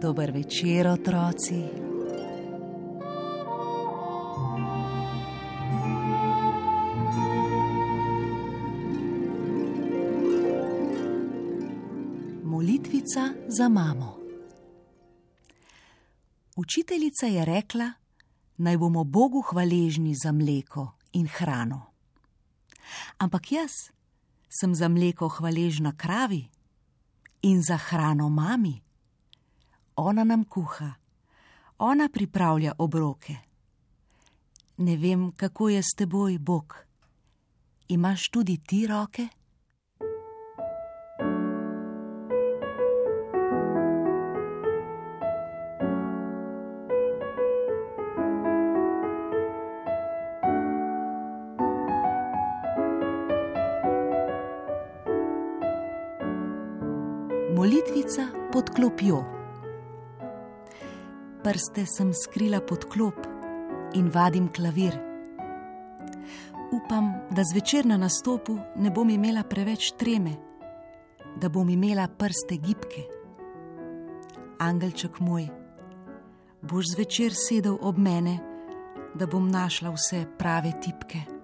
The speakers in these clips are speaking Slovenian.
Dober večer, otroci. Molitvica za mamo. Učiteljica je rekla, naj bomo Bogu hvaležni za mleko in hrano. Ampak jaz sem za mleko hvaležna kravi in za hrano mami ona nam kuha, ona pripravlja obroke. Ne vem, kako je s teboj, Bog. Imaš tudi ti roke? Molitvica pod klopjo prste sem skrila pod klop in vadim klavir. Upam, da zvečer na nastopu ne bom imela preveč treme, da bom imela prste gibke. Angelček moj, boš zvečer sedel ob mene, da bom našla vse prave tipke.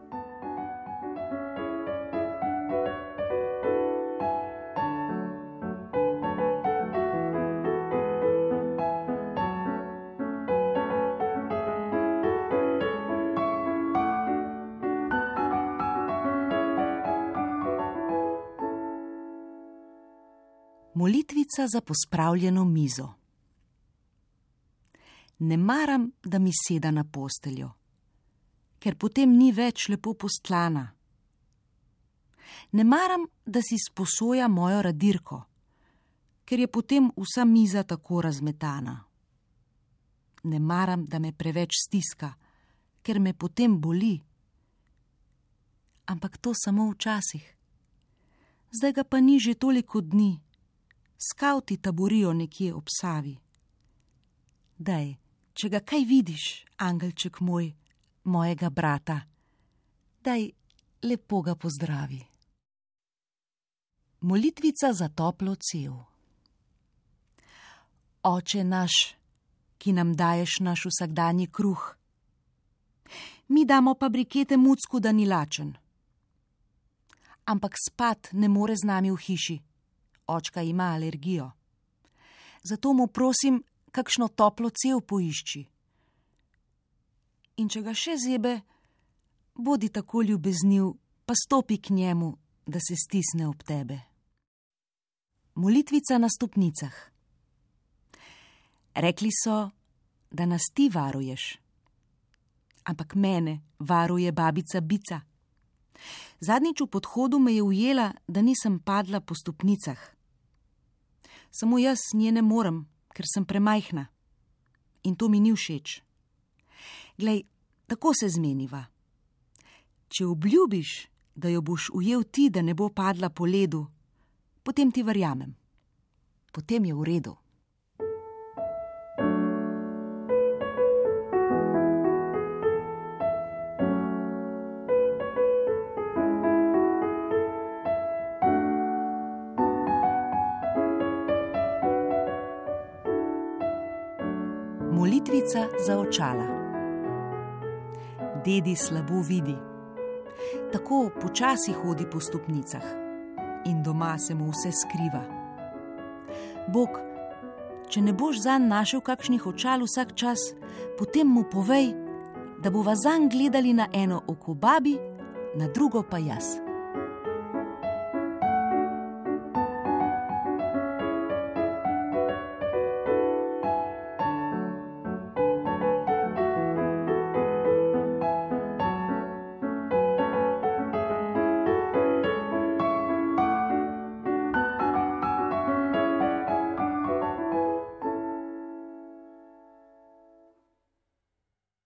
Molitvica za pospravljeno mizo. Ne maram, da mi seda na posteljo, ker potem ni več lepo postlana. Ne maram, da si sposoja mojo radirko, ker je potem vsa miza tako razmetana. Ne maram, da me preveč stiska, ker me potem boli. Ampak to samo včasih. Zdaj ga pa ni že toliko dni skavti taborijo nekje ob Savi. Dej, če ga kaj vidiš, angelček moj, mojega brata, daj lepo ga pozdravi. Molitvica za toplo cev. Oče naš, ki nam daješ naš vsakdanji kruh, mi damo pa brikete mucku, da ni lačen. Ampak spat ne more z nami v hiši očka ima alergijo. Zato mu prosim, kakšno toplo cev poišči. In če ga še zebe, bodi tako ljubezniv, pa stopi k njemu, da se stisne ob tebe. Molitvica na stopnicah. Rekli so, da nas ti varuješ, ampak mene varuje babica Bica. Zadnjič v podhodu me je ujela, da nisem padla po stopnicah. Samo jaz nje ne morem, ker sem premajhna in to mi ni všeč. Glej, tako se zmeniva. Če obljubiš, da jo boš ujel ti, da ne bo padla po ledu, potem ti verjamem. Potem je v redu. Molitvica za očala. Dedi slabo vidi, tako počasi hodi po stopnicah in doma se mu vse skriva. Bog, če ne boš za njim našel kakšnih očal vsak čas, potem mu povej, da bova za njim gledali na eno oko babi, na drugo pa jaz.